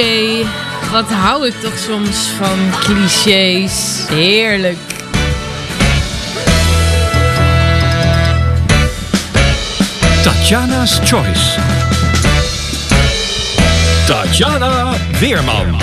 Cliché. Wat hou ik toch soms van clichés. Heerlijk. Tatjana's Choice. Tatjana Weerman.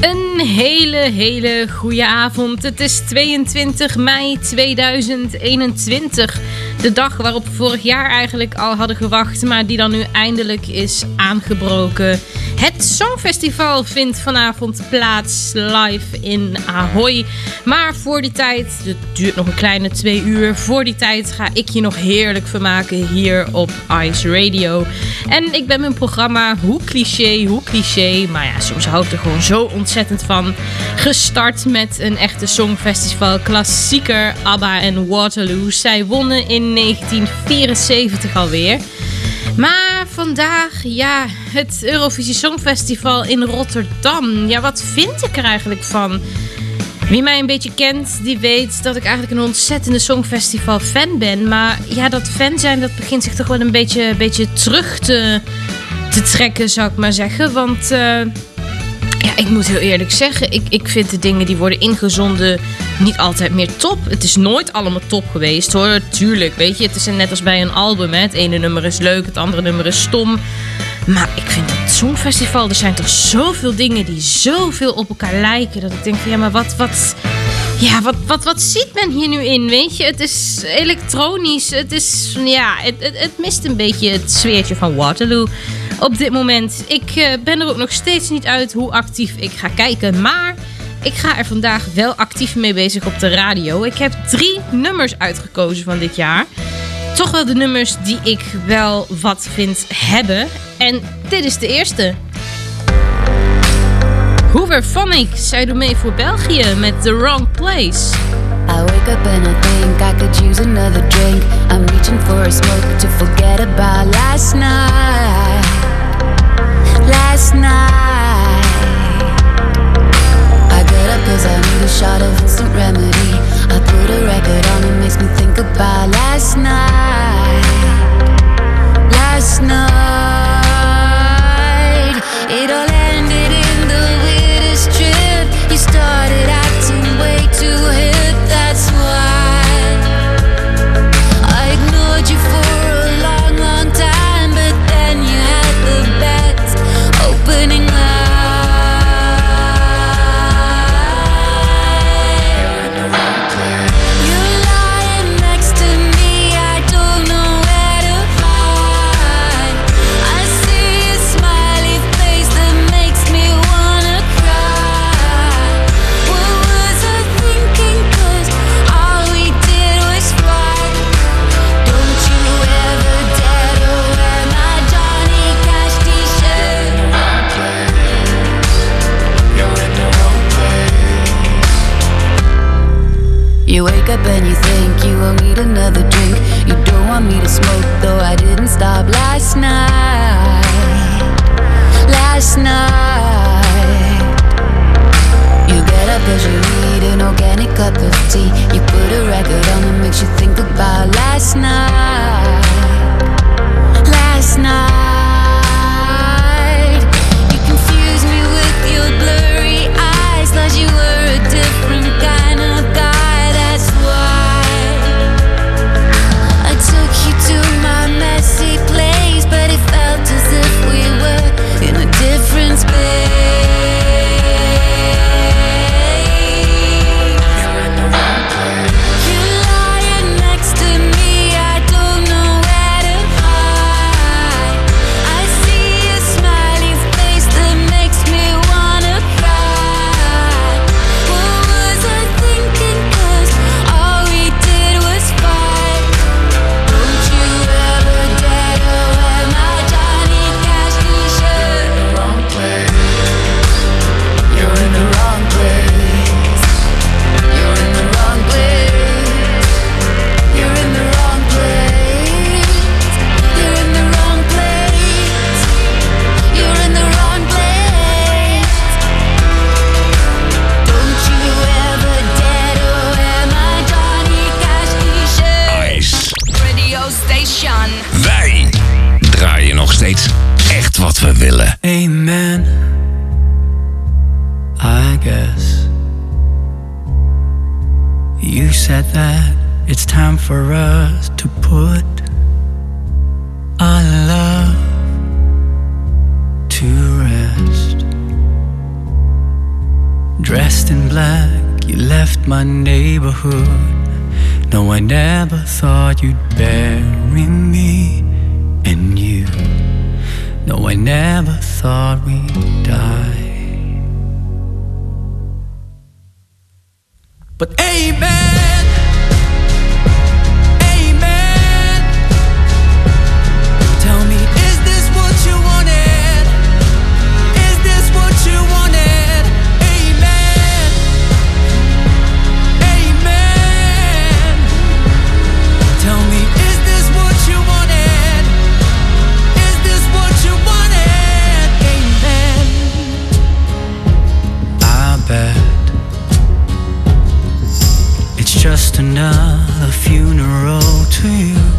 Een hele, hele goede avond. Het is 22 mei 2021. De dag waarop we vorig jaar eigenlijk al hadden gewacht, maar die dan nu eindelijk is aangebroken. Het Songfestival vindt vanavond plaats live in Ahoy. Maar voor die tijd, het duurt nog een kleine twee uur, voor die tijd ga ik je nog heerlijk vermaken hier op Ice Radio. En ik ben mijn programma, hoe cliché, hoe cliché, maar ja, soms hou ik er gewoon zo ontzettend van. Gestart met een echte Songfestival klassieker, ABBA en Waterloo. Zij wonnen in 1974 alweer. Maar vandaag, ja, het Eurovisie Songfestival in Rotterdam. Ja, wat vind ik er eigenlijk van? Wie mij een beetje kent, die weet dat ik eigenlijk een ontzettende Songfestival fan ben. Maar ja, dat fan zijn, dat begint zich toch wel een beetje, beetje terug te, te trekken, zou ik maar zeggen. Want... eh, ja, ik moet heel eerlijk zeggen, ik, ik vind de dingen die worden ingezonden niet altijd meer top. Het is nooit allemaal top geweest hoor. Tuurlijk, weet je, het is net als bij een album. Hè. Het ene nummer is leuk, het andere nummer is stom. Maar ik vind het Songfestival, er zijn toch zoveel dingen die zoveel op elkaar lijken. Dat ik denk van ja, maar wat, wat, ja, wat, wat, wat ziet men hier nu in, weet je? Het is elektronisch, het is, ja, het, het, het mist een beetje het sfeertje van Waterloo op dit moment. Ik eh, ben er ook nog steeds niet uit hoe actief ik ga kijken. Maar ik ga er vandaag wel actief mee bezig op de radio. Ik heb drie nummers uitgekozen van dit jaar. Toch wel de nummers die ik wel wat vind hebben. En dit is de eerste. Hoover van zij doet mee voor België met The Wrong Place. I wake up and I think I could use another drink. I'm reaching for a smoke to forget about last night. last night. I got up cause I need a shot of instant remedy. I put a record on, it makes me think about last night. Last night. my neighborhood. No, I never thought you'd bury me and you. No, I never thought we'd die. But amen. another funeral to you.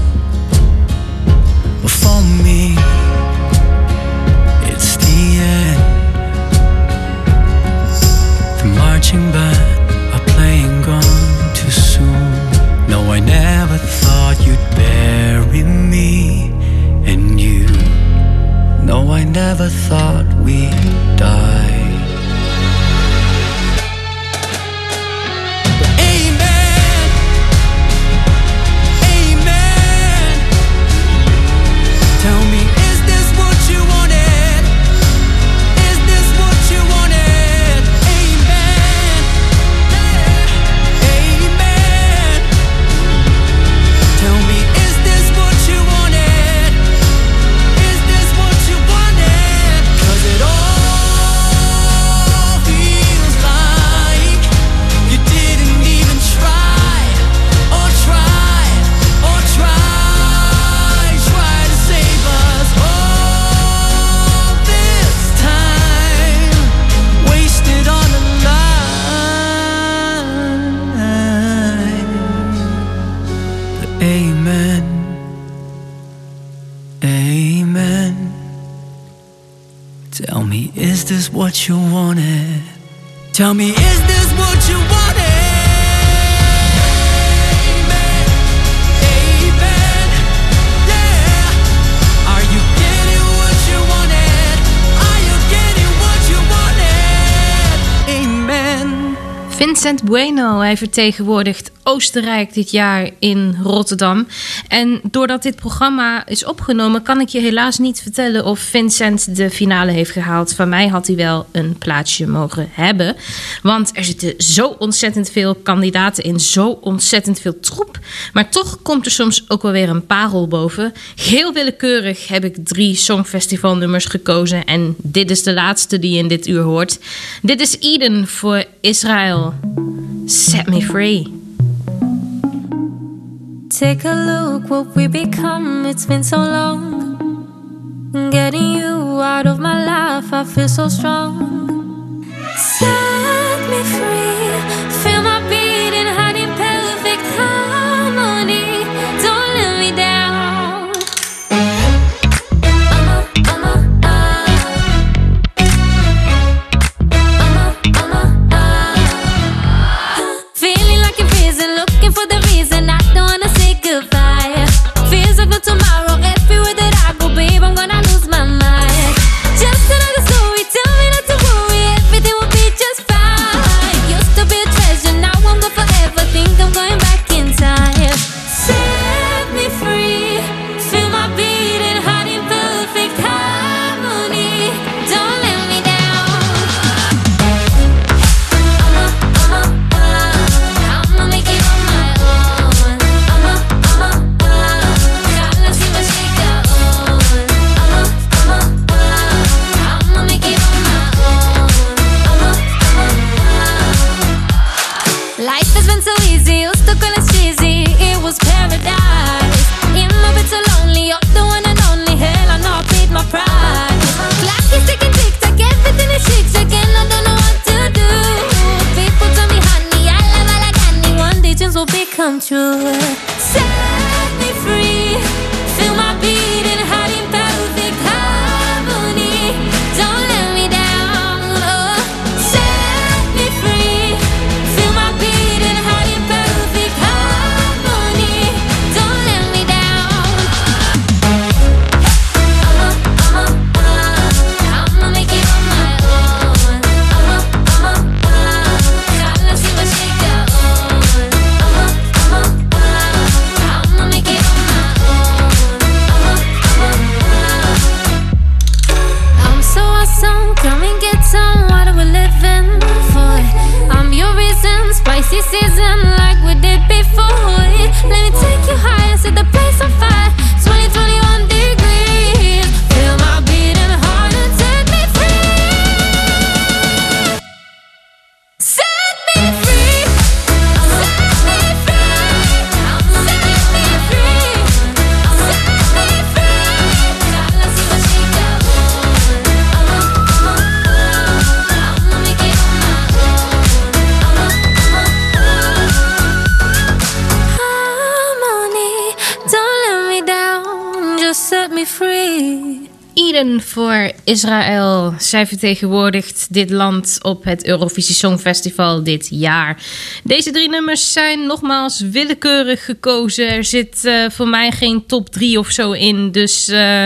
Hij vertegenwoordigt Oostenrijk dit jaar in Rotterdam. En doordat dit programma is opgenomen, kan ik je helaas niet vertellen of Vincent de finale heeft gehaald. Van mij had hij wel een plaatsje mogen hebben. Want er zitten zo ontzettend veel kandidaten in, zo ontzettend veel troep. Maar toch komt er soms ook wel weer een parel boven. Heel willekeurig heb ik drie Songfestivalnummers gekozen. En dit is de laatste die je in dit uur hoort. Dit is Eden voor Israël. Set me free. Take a look what we become. It's been so long. Getting you out of my life, I feel so strong. Set me free. Israël. Zij vertegenwoordigt dit land op het Eurovisie Songfestival dit jaar. Deze drie nummers zijn nogmaals willekeurig gekozen. Er zit eh, voor mij geen top 3 of zo in. Dus eh,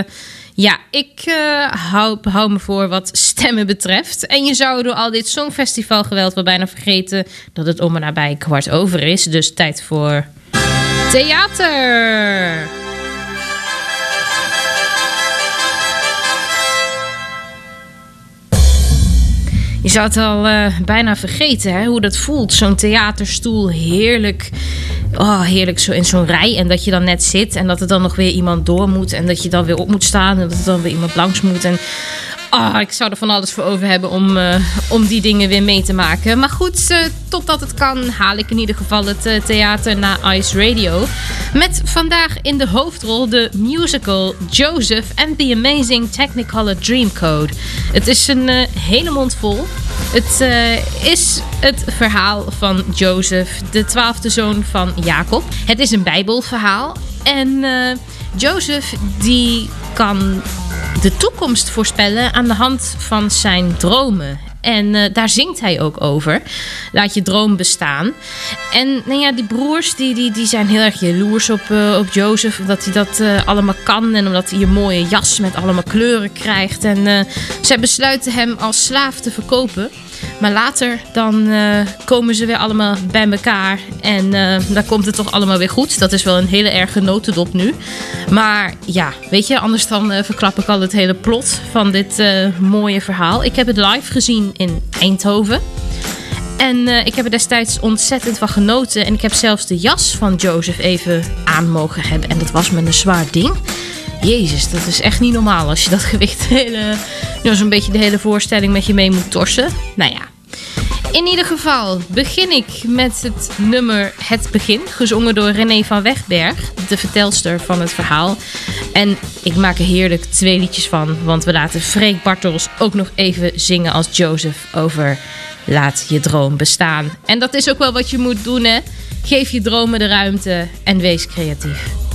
ja, ik eh, hou, hou me voor wat stemmen betreft. En je zou door al dit Songfestival geweld wel bijna vergeten dat het om en nabij kwart over is. Dus tijd voor theater. Je zou het al eh, bijna vergeten hè, hoe dat voelt. Zo'n theaterstoel, heerlijk. Oh, heerlijk zo in zo'n rij. En dat je dan net zit en dat er dan nog weer iemand door moet. En dat je dan weer op moet staan en dat er dan weer iemand langs moet. En ah, ik zou er van alles voor over hebben om, eh, om die dingen weer mee te maken. Maar goed, eh, totdat het kan, haal ik in ieder geval het eh, theater naar Ice Radio. Met vandaag in de hoofdrol de musical Joseph and the Amazing Technicolor Dreamcode. Het is een hele mond vol. Het is het verhaal van Jozef, de twaalfde zoon van Jacob. Het is een bijbelverhaal. En Jozef die kan de toekomst voorspellen aan de hand van zijn dromen. En eh, daar zingt hij ook over. Laat je droom bestaan. En nou ja, die broers die, die, die zijn heel erg jaloers op, eh, op Jozef. Omdat hij dat eh, allemaal kan. En omdat hij een mooie jas met allemaal kleuren krijgt. En zij besluiten hem als slaaf te verkopen. Maar later dan eh, komen ze weer allemaal bij elkaar. En eh, dan komt het toch allemaal weer goed. Dat is wel een hele erge notendop nu. Maar ja, weet je, anders dan eh, verklap ik al het hele plot van dit mooie verhaal. Ik heb het live gezien in Eindhoven. En ik heb er destijds ontzettend van genoten. En ik heb zelfs de jas van Joseph even aan mogen hebben. En dat was me een zwaar ding. Jezus, dat is echt niet normaal als je dat gewicht hele, ja, zo'n beetje de hele voorstelling met je mee moet torsen. Nou ja. In ieder geval begin ik met het nummer Het Begin, gezongen door René van Wegberg, de vertelster van het verhaal. En ik maak er heerlijk twee liedjes van, want we laten Freek Bartels ook nog even zingen als Joseph over Laat je droom bestaan. En dat is ook wel wat je moet doen, hè? Geef je dromen de ruimte en wees creatief.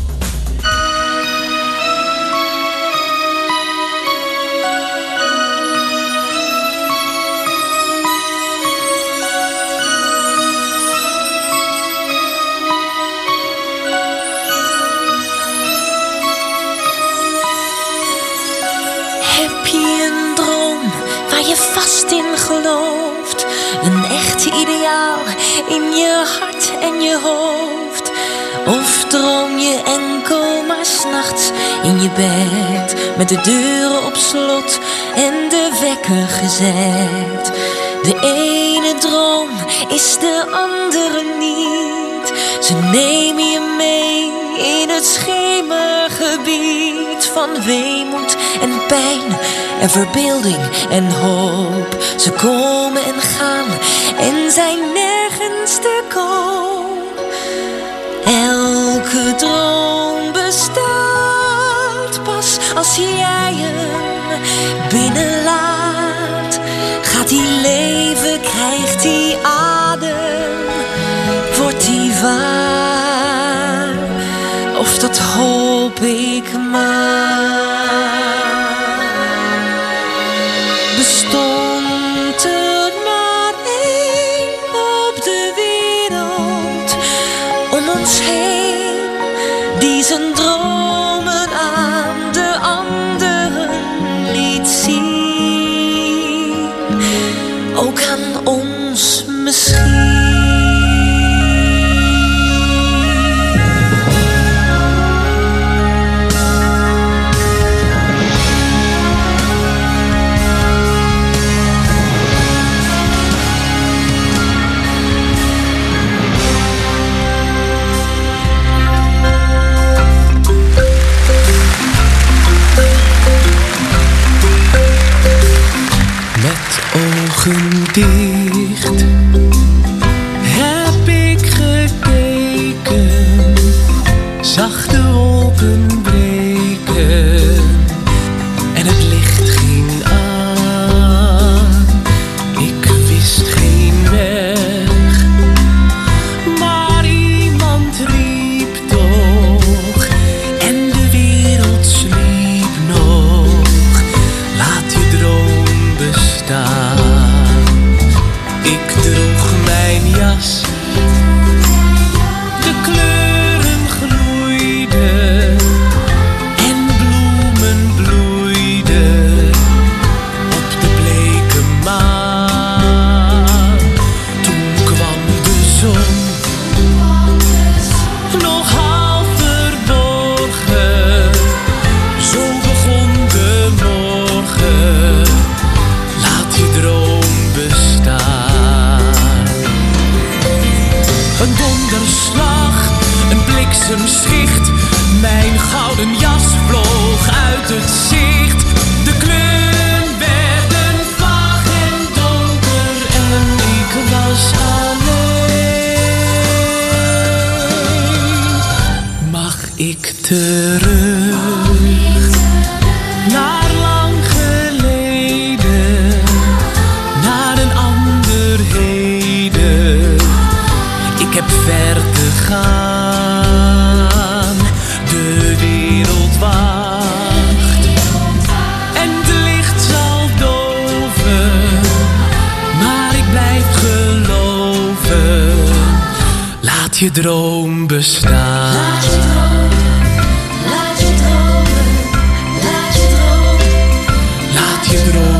Vast in gelooft? Een echt ideaal in je hart en je hoofd? Of droom je enkel maar s'nachts in je bed met de deuren op slot en de wekker gezet? De ene droom is de andere niet. Ze nemen je mee in het schemergebied van weemoed en pijn en verbeelding en hoop. Ze komen en gaan en zijn nergens te koop. Elke droom bestaat pas als jij hem binnenlaat. Ik Ik heb ver te gaan. De wereld wacht. En het licht zal doven. Maar ik blijf geloven. Laat je droom bestaan. Laat je dromen, laat je dromen.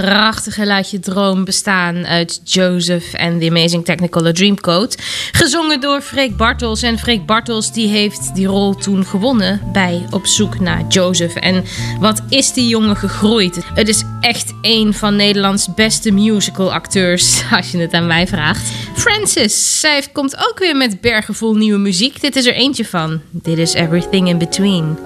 Prachtige Laat je droom bestaan uit Joseph and the Amazing Technicolor Dreamcoat. Gezongen door Freek Bartels. En Freek Bartels die heeft die rol toen gewonnen bij Op zoek naar Joseph. En wat is die jongen gegroeid. Het is echt een van Nederlands beste musical acteurs, als je het aan mij vraagt. Francis, zij komt ook weer met bergenvol nieuwe muziek. Dit is er eentje van. Dit is Everything in Between.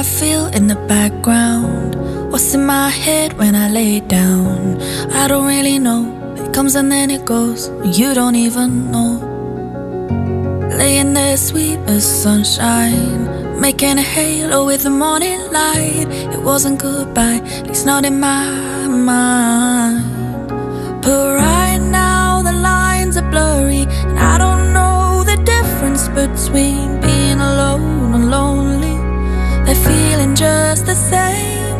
I feel in the background? What's in my head when I lay down? I don't really know. It comes and then it goes. You don't even know. Laying there sweet as sunshine. Making a halo with the morning light. It wasn't goodbye, at least not in my mind. But right now the lines are blurry. And I don't know the difference between being alone and lonely. They're feeling just the same.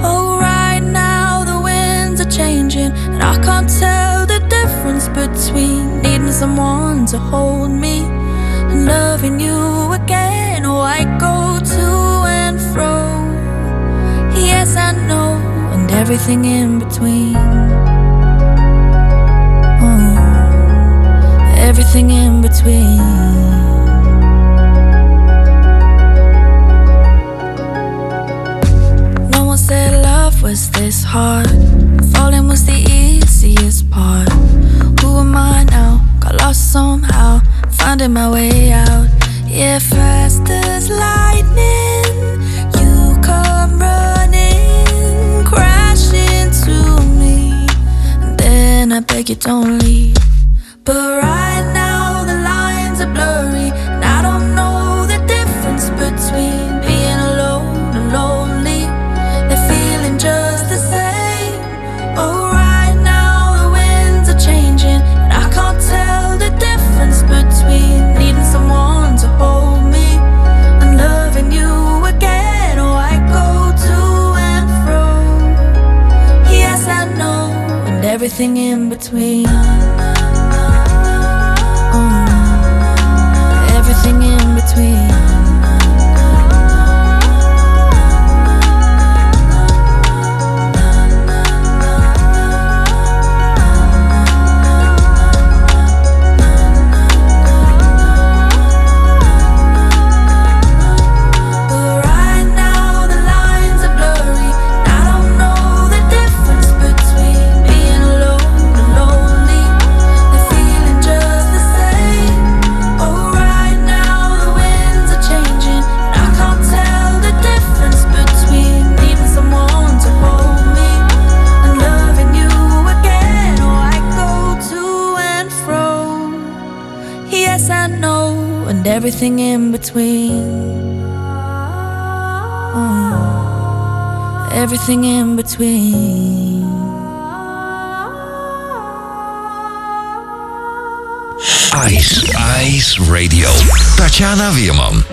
Oh, right now the winds are changing, and I can't tell the difference between needing someone to hold me and loving you again. Oh, I go to and fro. Yes, I know, and everything in between. Oh, everything in between. This hard. Falling was the easiest part. Who am I now? Got lost somehow, finding my way out. Yeah, fast as lightning, you come running, crash into me, and then I beg you don't leave. But right everything in between. And everything in between. Oh, everything in between. Ice, Ice Radio. Tatjana Weerman.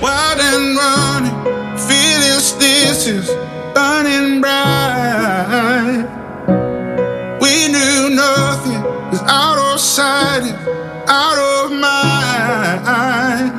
Wild and running, feeling stitches, burning bright. We knew nothing was out of sight, and out of mind. I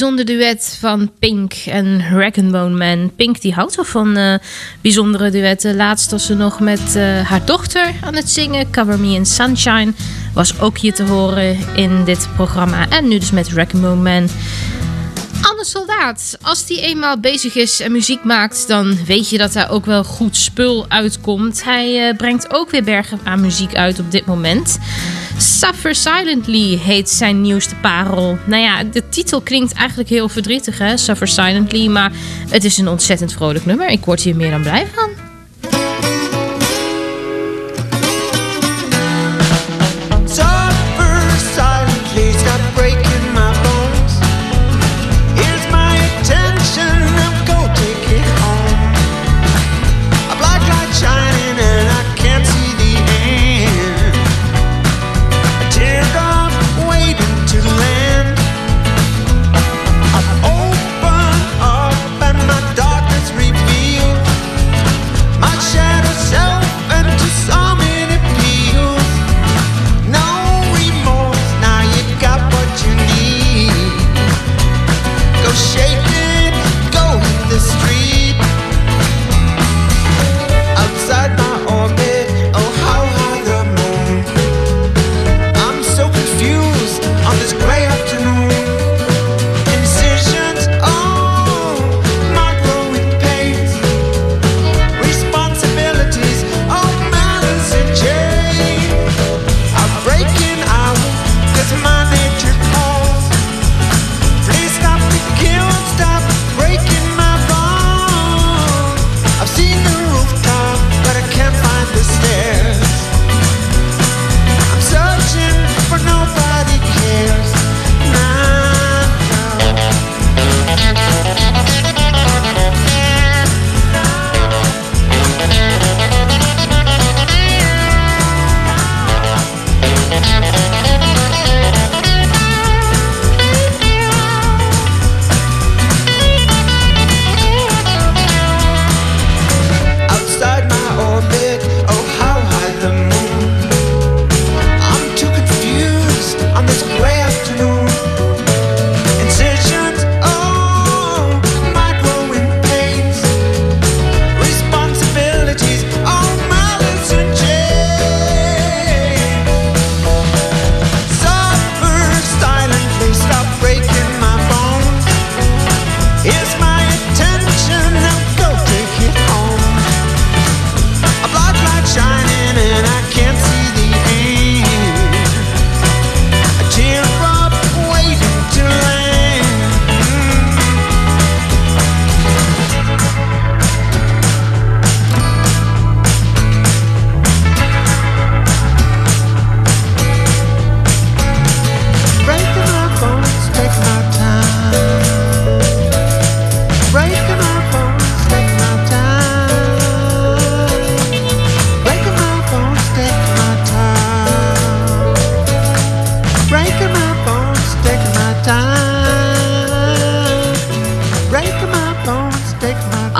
bijzonder duet van Pink en Rag Bone Man. Pink die houdt wel van eh, bijzondere duetten. Laatst was ze nog met eh, haar dochter aan het zingen. Cover Me in Sunshine was ook hier te horen in dit programma. En nu dus met Rag Bone Man. Anne Soldaat, als die eenmaal bezig is en muziek maakt, dan weet je dat daar ook wel goed spul uitkomt. Hij eh, brengt ook weer bergen aan muziek uit op dit moment. Suffer Silently heet zijn nieuwste parel. Nou ja, de titel klinkt eigenlijk heel verdrietig, hè? Suffer Silently, maar het is een ontzettend vrolijk nummer. Ik word hier meer dan blij van.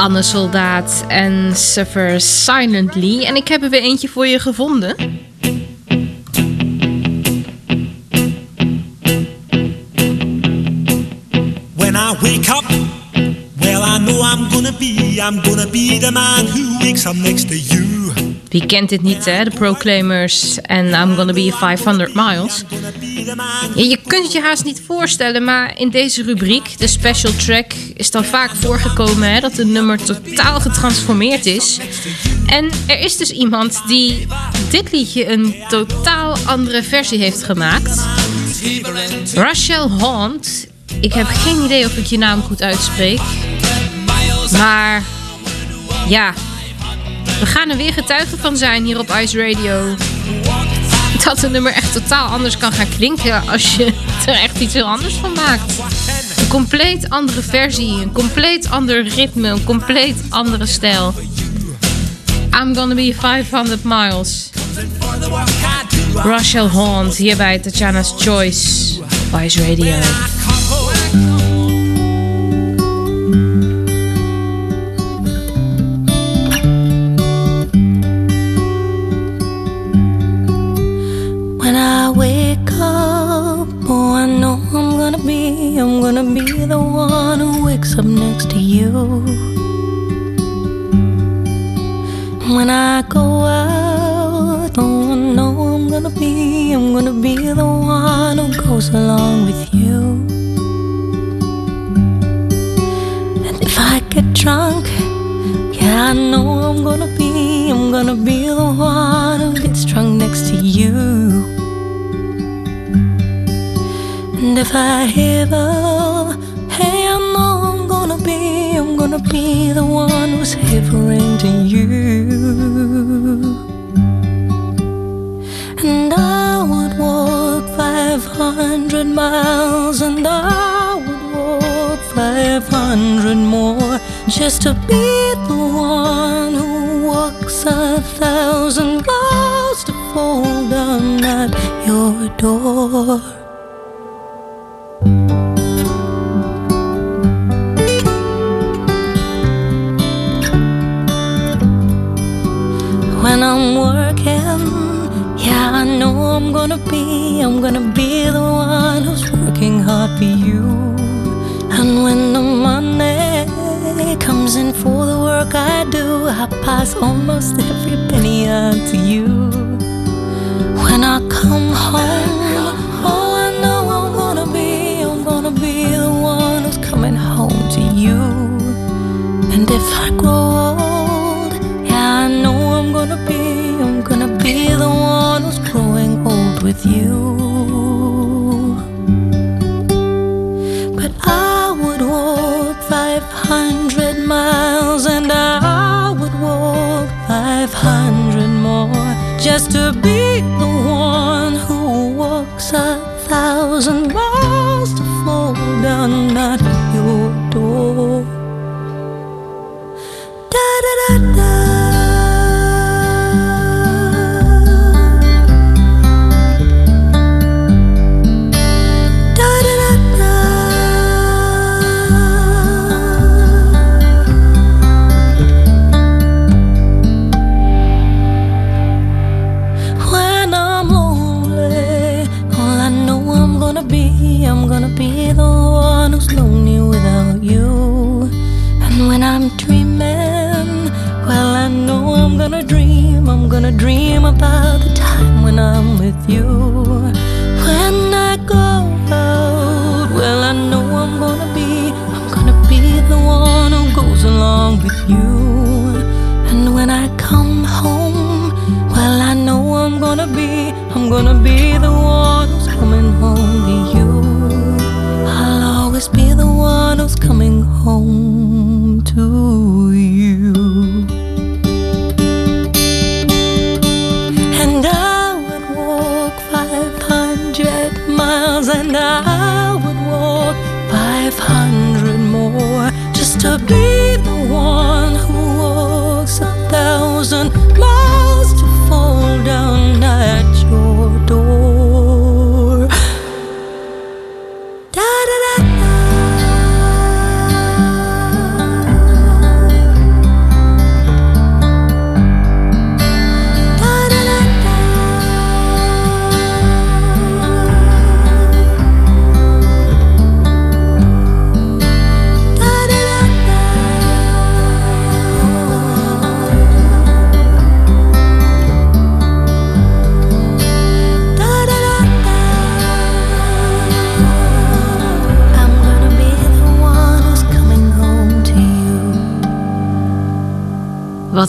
Anne Soldaat en Suffer Silently. En ik heb er weer eentje voor je gevonden. When I wake up, well, I know I'm gonna be, I'm gonna be the man who wakes up next to you. Wie kent dit niet, hè? De Proclaimers en I'm Gonna Be 500 Miles. Je kunt het je haast niet voorstellen, maar in deze rubriek, de special track, is dan vaak voorgekomen hè, dat een nummer totaal getransformeerd is. En er is dus iemand die dit liedje een totaal andere versie heeft gemaakt. Rachel Hunt. Ik heb geen idee of ik je naam goed uitspreek. Maar ja, we gaan er weer getuigen van zijn hier op Ice Radio. Dat een nummer echt totaal anders kan gaan klinken als je er echt iets heel anders van maakt. Een compleet andere versie, een compleet ander ritme, een compleet andere stijl. I'm gonna be 500 miles. Rachel Hond hier bij Tatjana's Choice op Ice Radio. Gonna be the one who wakes up next to you. When I go out, oh, know I'm gonna be, I'm gonna be the one who goes along with you. And if I get drunk, yeah, I know I'm gonna be, I'm gonna be the one who gets drunk next to you. And if I ever, hey, I know I'm gonna be, I'm gonna be the one who's shivering to you. And I would walk 500 miles, and I would walk 500 more just to be the one who walks a thousand miles to fall down at your door. Gonna be, I'm gonna be the one who's working hard for you. And when the money comes in for the work I do, I pass almost every penny on to you. When I come home, oh, I know I'm gonna be, I'm gonna be the one who's coming home to you. And if I grow old, with you. But I would walk 500 miles and I would walk 500 more just to be the one who walks a thousand miles to fall down at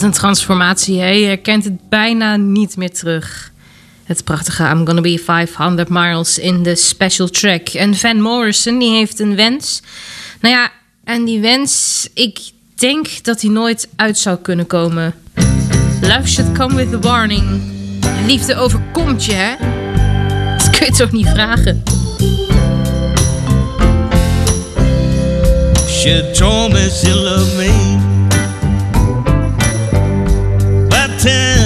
Een transformatie, hè? Je kent het bijna niet meer terug. Het prachtige I'm Gonna Be 500 Miles in de special track. En Van Morrison, die heeft een wens. Nou ja, en die wens, ik denk dat hij nooit uit zou kunnen komen. Love should come with a warning. Liefde overkomt je, hè? Dat kun je toch niet vragen? She told me she loved me about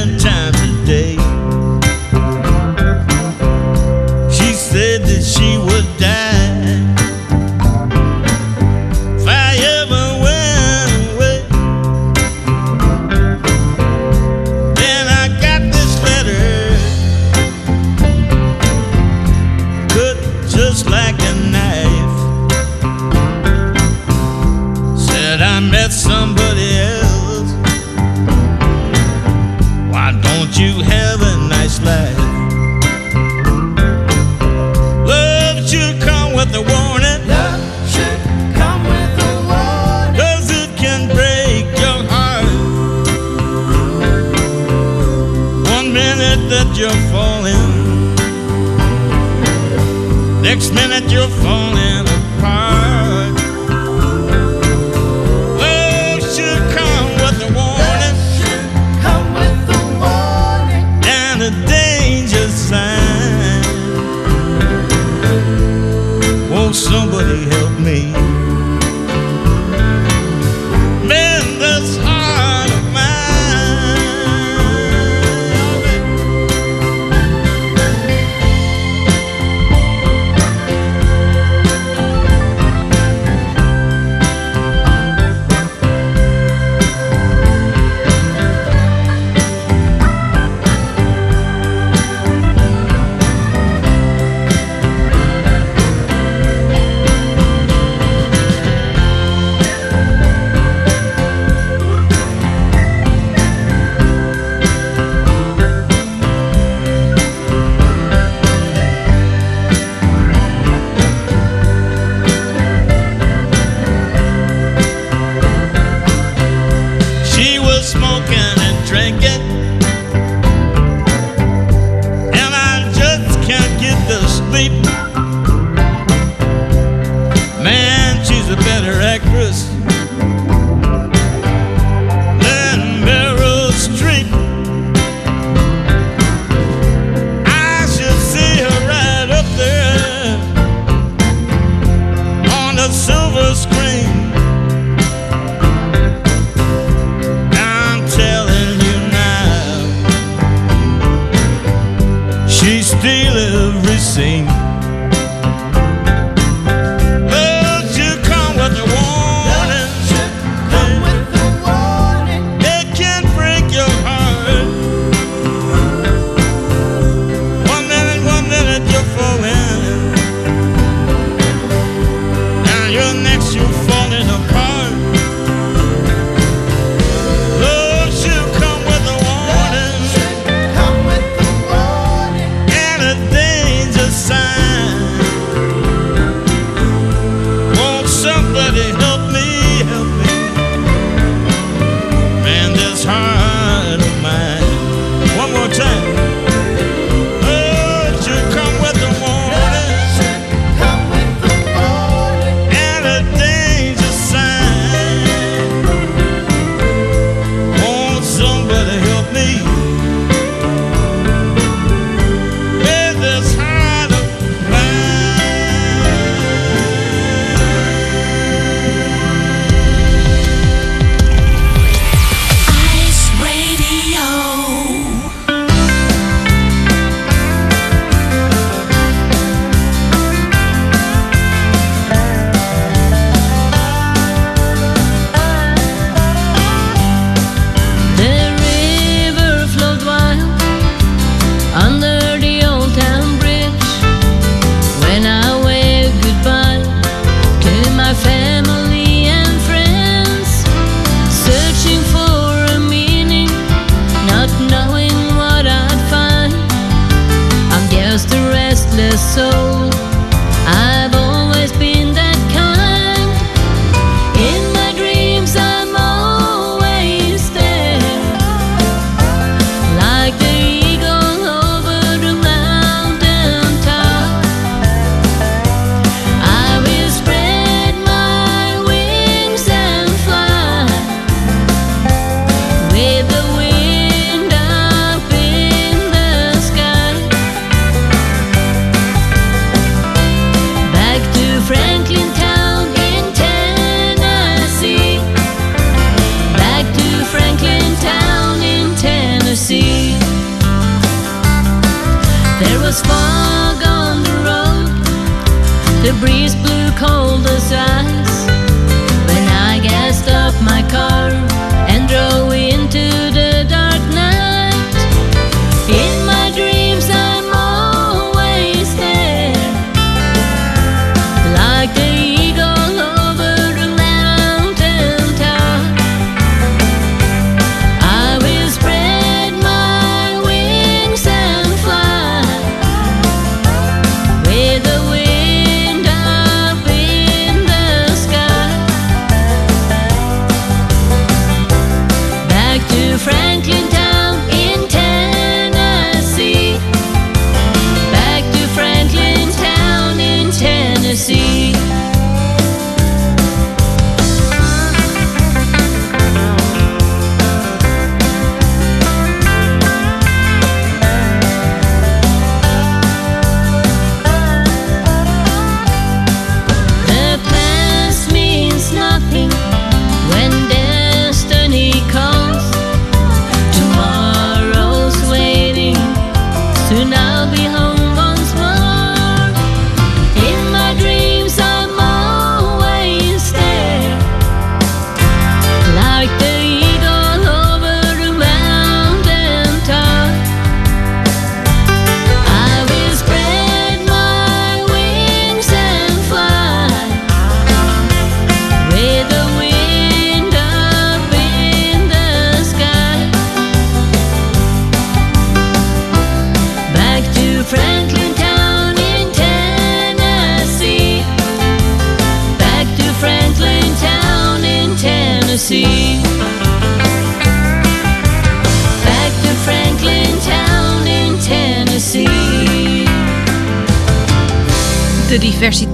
next minute you're falling apart. Love should come with a warning. Come with a warning. And a danger sign. Won't somebody help me?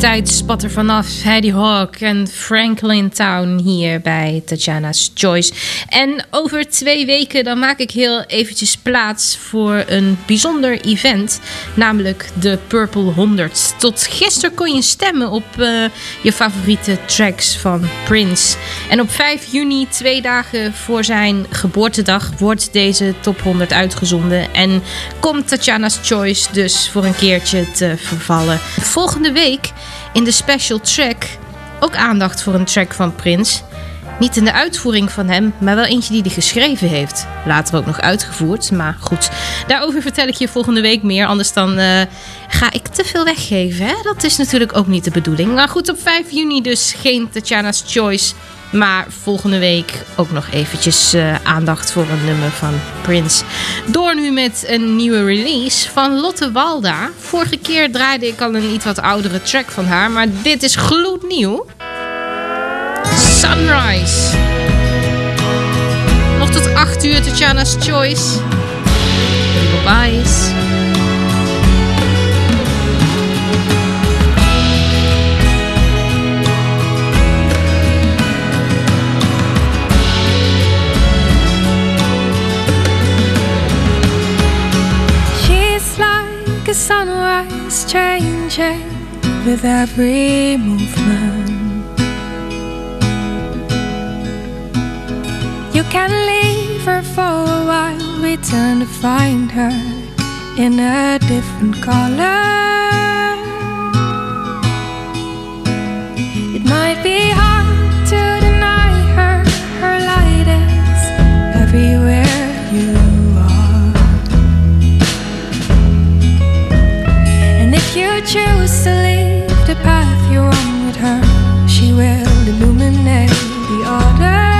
Diversiteit spat er vanaf. Heidi Hawk en Franklin Town hier bij Tatjana's Choice. En over twee weken dan maak ik heel eventjes plaats voor een bijzonder event. Namelijk de Purple 100. Tot gisteren kon je stemmen op uh, je favoriete tracks van Prince. En op 5 juni, twee dagen voor zijn geboortedag, wordt deze top 100 uitgezonden. En komt Tatjana's Choice dus voor een keertje te vervallen. Volgende week in de special track ook aandacht voor een track van Prince. Niet in de uitvoering van hem, maar wel eentje die hij geschreven heeft. Later ook nog uitgevoerd, maar goed. Daarover vertel ik je volgende week meer. Anders dan uh, ga ik te veel weggeven. Hè? Dat is natuurlijk ook niet de bedoeling. Maar goed, op 5 juni dus geen Tatjana's Choice. Maar volgende week ook nog eventjes uh, aandacht voor een nummer van Prince. Door nu met een nieuwe release van Lotte Walda. Vorige keer draaide ik al een iets wat oudere track van haar. Maar dit is gloednieuw. Sunrise. Nog tot 8 uur Tatjana's Choice. Bye. Changing with every movement. You can leave her for a while, return to find her in a different color. It might be hard to deny her, her light is everywhere you choose to leave the path you're on with her, she will illuminate the order.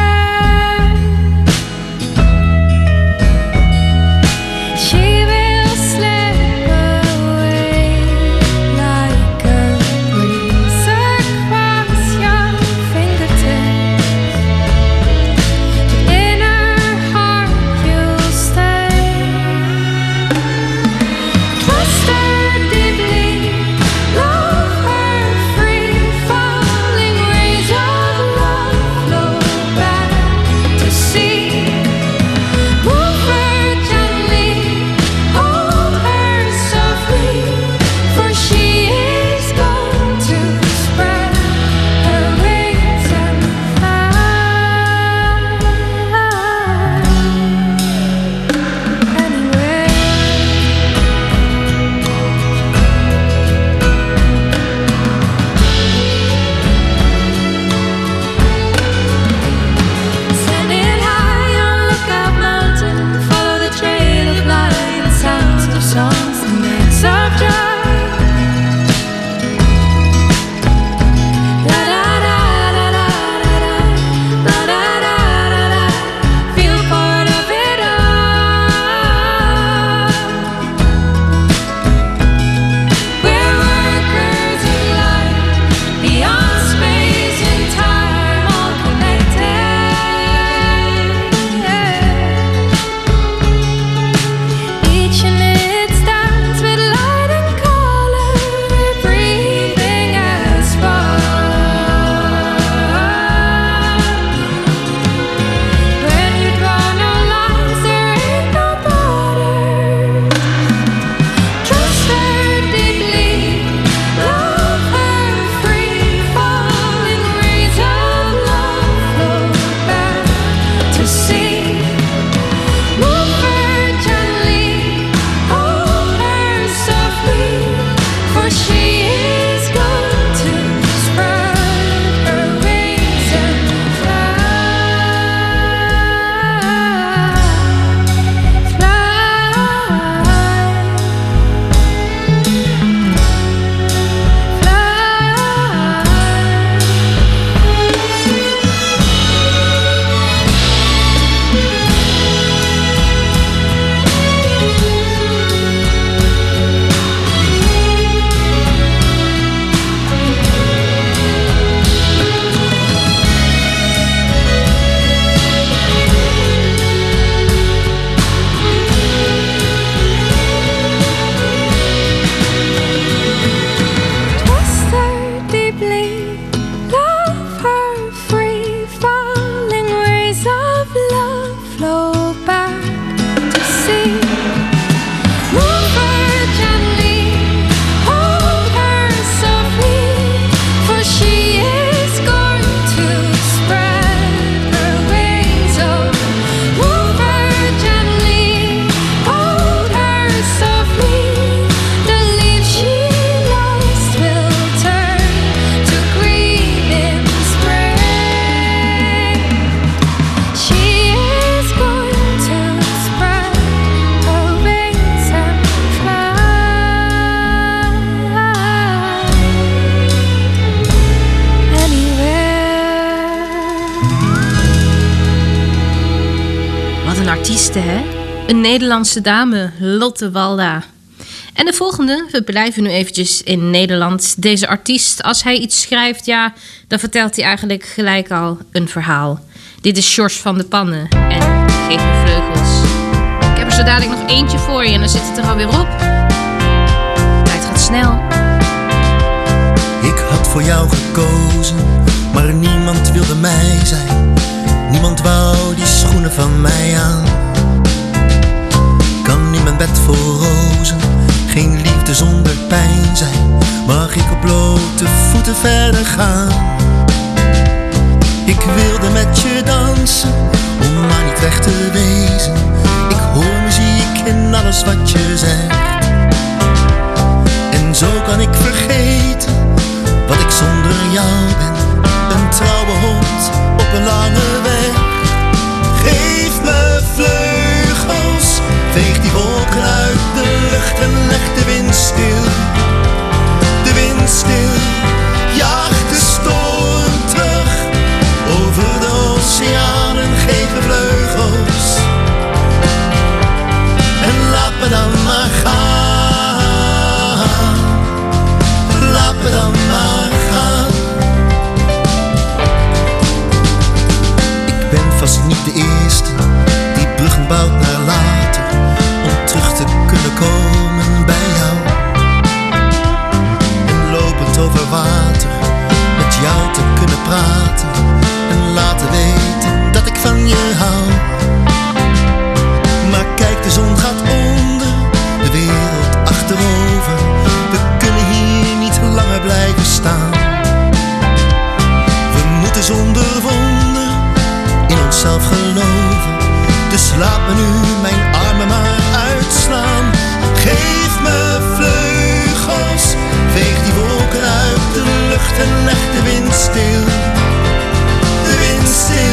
Nederlandse dame, Lotte Walda. En de volgende, we blijven nu eventjes in Nederland. Deze artiest, als hij iets schrijft, ja, dan vertelt hij eigenlijk gelijk al een verhaal. Dit is Sjors van de Pannen en Geef me vleugels. Ik heb er zo dadelijk nog eentje voor je en dan zit het er alweer op. Tijd gaat snel. Ik had voor jou gekozen, maar niemand wilde mij zijn. Niemand wou die schoenen van mij aan. Mijn bed vol rozen, geen liefde zonder pijn zijn. Mag ik op blote voeten verder gaan? Ik wilde met je dansen, om maar niet weg te wezen. Ik hoor muziek in alles wat je zegt. En zo kan ik vergeten wat ik zonder jou ben. Een trouwe hond op een lange en leg de wind stil. De wind stil, laat me nu mijn armen maar uitslaan. Geef me vleugels, veeg die wolken uit de lucht en leg de wind stil. De wind stil,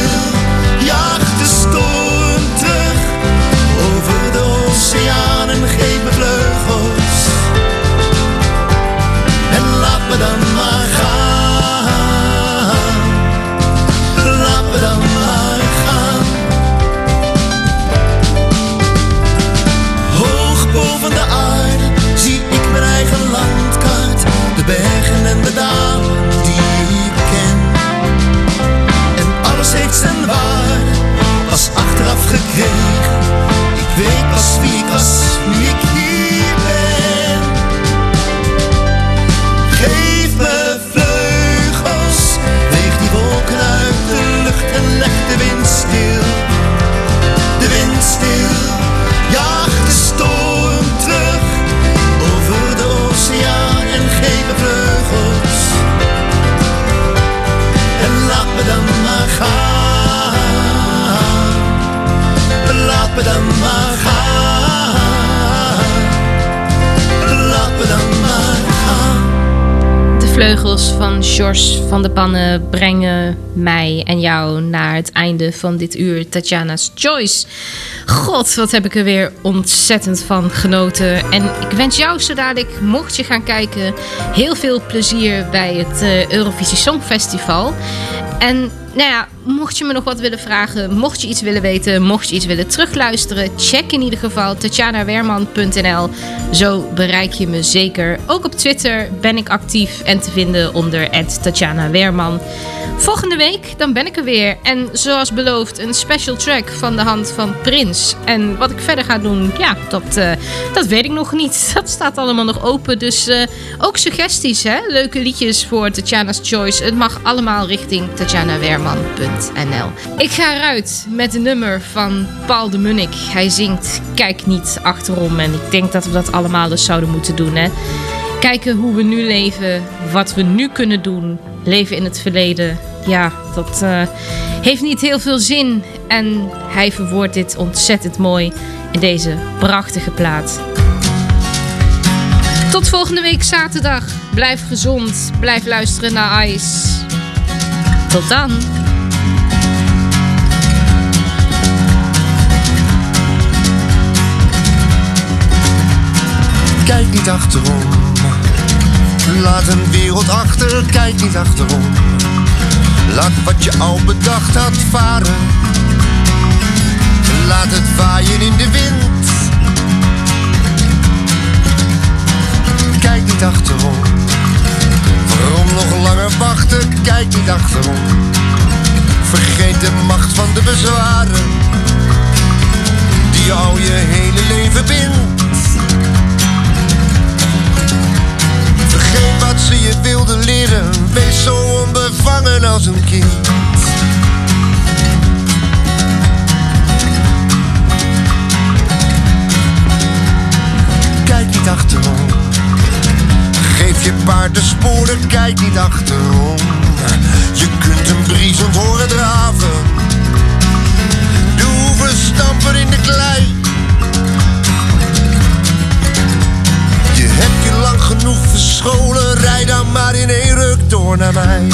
vleugels van de Pannen brengen mij en jou naar het einde van dit uur Tatjana's Choice. God, wat heb ik er weer ontzettend van genoten. En ik wens jou zo dadelijk, mocht je gaan kijken, heel veel plezier bij het eh, Eurovisie Songfestival. En nou ja, mocht je me nog wat willen vragen, mocht je iets willen weten, mocht je iets willen terugluisteren, check in ieder geval tatjanawerman.nl. Zo bereik je me zeker. Ook op Twitter ben ik actief en te vinden onder Tatjana Weerman. Volgende week, dan ben ik er weer. En zoals beloofd, een special track van de hand van Prins. En wat ik verder ga doen, ja, dat, eh, dat weet ik nog niet. Dat staat allemaal nog open. Dus eh, ook suggesties, hè? Leuke liedjes voor Tatjana's Choice. Het mag allemaal richting tatjanawerman.nl. Ik ga eruit met een nummer van Paul de Munnik. Hij zingt Kijk niet achterom. En ik denk dat we dat allemaal eens zouden moeten doen, hè? Kijken hoe we nu leven, wat we nu kunnen doen. Leven in het verleden. Ja, dat eh, heeft niet heel veel zin. En hij verwoordt dit ontzettend mooi in deze prachtige plaat. Tot volgende week zaterdag. Blijf gezond. Blijf luisteren naar Ice. Tot dan. Kijk niet achterom. Laat een wereld achter, kijk niet achterom. Laat wat je al bedacht had varen. laat het waaien in de wind. Kijk niet achterom. Waarom nog langer wachten? Kijk niet achterom. Vergeet de macht van de bezwaren. Die al je hele leven bindt. Vergeet wat ze je wilden leren. Wees zo onbevangen als een kind. Kijk niet achterom. Geef je paard de sporen, kijk niet achterom. Je kunt hem briesend horen draven. De hoeven in de klei. Lang genoeg verscholen, rij dan maar in één ruk door naar mij.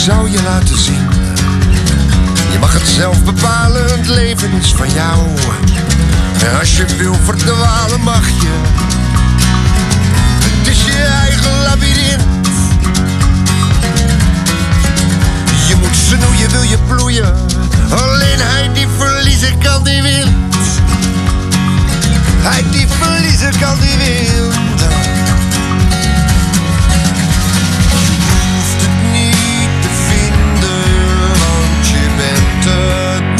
Zou je laten zien. Je mag het zelf bepalen, het leven is van jou. En als je wil verdwalen mag je. Het is je eigen labyrint. Je moet snoeien, wil je ploeien. Alleen hij die verliezen kan, die wint. Hij die verliezen kan, die wint. good